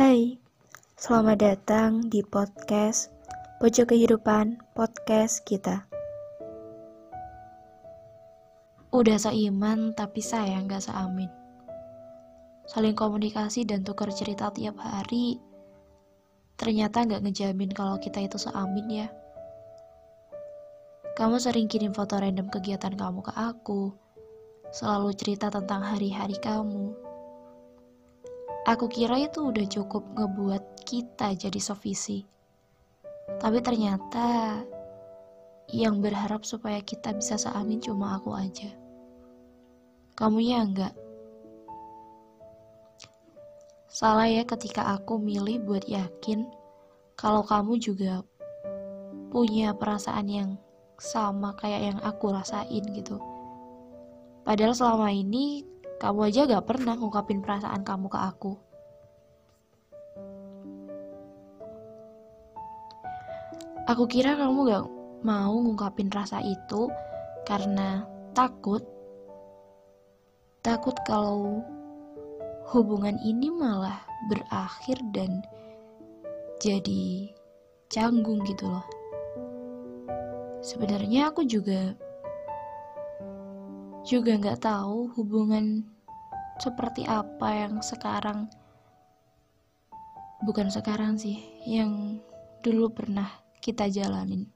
Hai, selamat datang di podcast Pojok Kehidupan Podcast kita. Udah seiman tapi sayang gak seamin. Saling komunikasi dan tukar cerita tiap hari, ternyata gak ngejamin kalau kita itu seamin ya. Kamu sering kirim foto random kegiatan kamu ke aku, selalu cerita tentang hari-hari kamu. Aku kira itu udah cukup ngebuat kita jadi sovisi. Tapi ternyata yang berharap supaya kita bisa seamin cuma aku aja. Kamunya enggak. Salah ya ketika aku milih buat yakin kalau kamu juga punya perasaan yang sama kayak yang aku rasain gitu. Padahal selama ini kamu aja gak pernah ngungkapin perasaan kamu ke aku. Aku kira kamu gak mau ngungkapin rasa itu karena takut. Takut kalau hubungan ini malah berakhir dan jadi canggung gitu loh. Sebenarnya aku juga juga nggak tahu hubungan seperti apa yang sekarang. Bukan sekarang sih yang dulu pernah kita jalanin.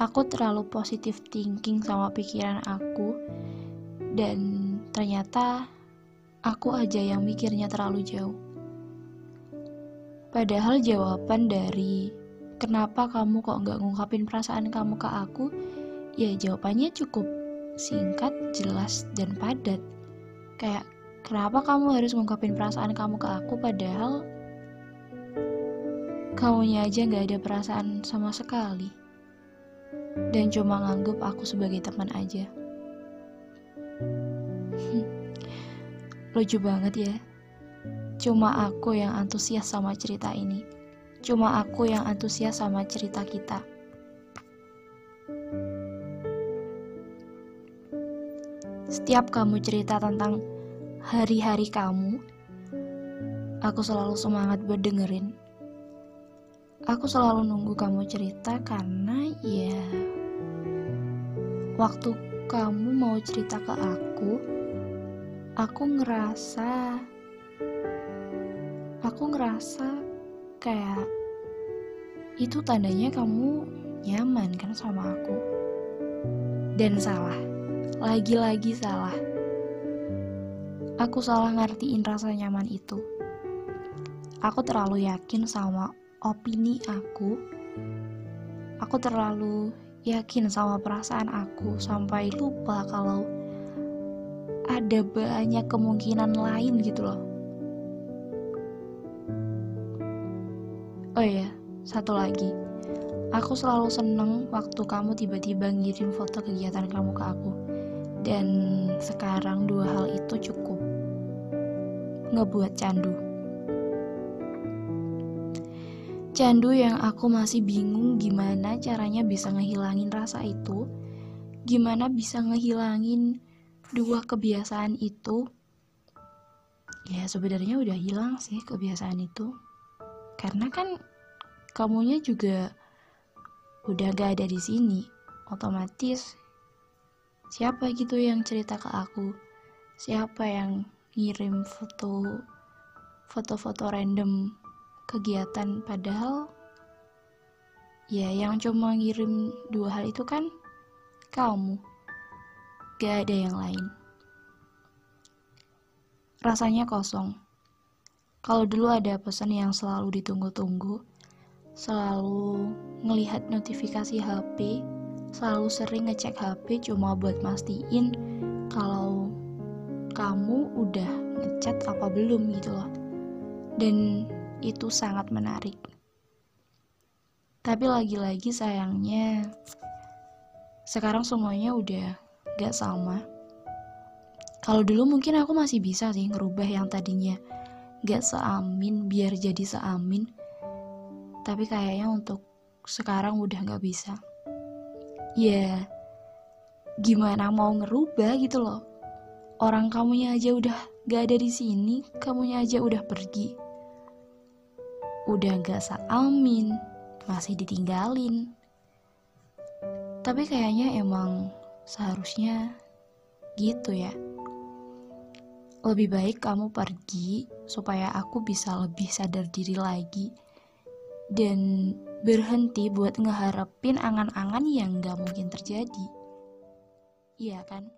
Aku terlalu positif thinking sama pikiran aku dan ternyata aku aja yang mikirnya terlalu jauh. Padahal jawaban dari kenapa kamu kok nggak ngungkapin perasaan kamu ke aku Ya jawabannya cukup singkat, jelas, dan padat. Kayak, kenapa kamu harus ngungkapin perasaan kamu ke aku padahal kamunya aja gak ada perasaan sama sekali. Dan cuma nganggep aku sebagai teman aja. Lucu banget ya. Cuma aku yang antusias sama cerita ini. Cuma aku yang antusias sama cerita kita. Setiap kamu cerita tentang hari-hari kamu, aku selalu semangat buat dengerin. Aku selalu nunggu kamu cerita karena ya waktu kamu mau cerita ke aku, aku ngerasa aku ngerasa kayak itu tandanya kamu nyaman kan sama aku. Dan salah lagi-lagi salah. Aku salah ngertiin rasa nyaman itu. Aku terlalu yakin sama opini aku. Aku terlalu yakin sama perasaan aku sampai lupa kalau ada banyak kemungkinan lain gitu loh. Oh iya, satu lagi. Aku selalu seneng waktu kamu tiba-tiba ngirim foto kegiatan kamu ke aku dan sekarang dua hal itu cukup ngebuat candu. Candu yang aku masih bingung gimana caranya bisa ngehilangin rasa itu, gimana bisa ngehilangin dua kebiasaan itu. Ya sebenarnya udah hilang sih kebiasaan itu. Karena kan kamunya juga udah gak ada di sini. Otomatis siapa gitu yang cerita ke aku? Siapa yang ngirim foto foto-foto random kegiatan? Padahal ya yang cuma ngirim dua hal itu kan kamu gak ada yang lain. Rasanya kosong. Kalau dulu ada pesan yang selalu ditunggu-tunggu selalu ngelihat notifikasi HP selalu sering ngecek HP cuma buat mastiin kalau kamu udah ngechat apa belum gitu loh. Dan itu sangat menarik. Tapi lagi-lagi sayangnya sekarang semuanya udah gak sama. Kalau dulu mungkin aku masih bisa sih ngerubah yang tadinya gak seamin biar jadi seamin. Tapi kayaknya untuk sekarang udah gak bisa ya gimana mau ngerubah gitu loh orang kamunya aja udah gak ada di sini, kamunya aja udah pergi. Udah gak amin, masih ditinggalin. Tapi kayaknya emang seharusnya gitu ya. Lebih baik kamu pergi supaya aku bisa lebih sadar diri lagi dan berhenti buat ngeharapin angan-angan yang gak mungkin terjadi. Iya kan?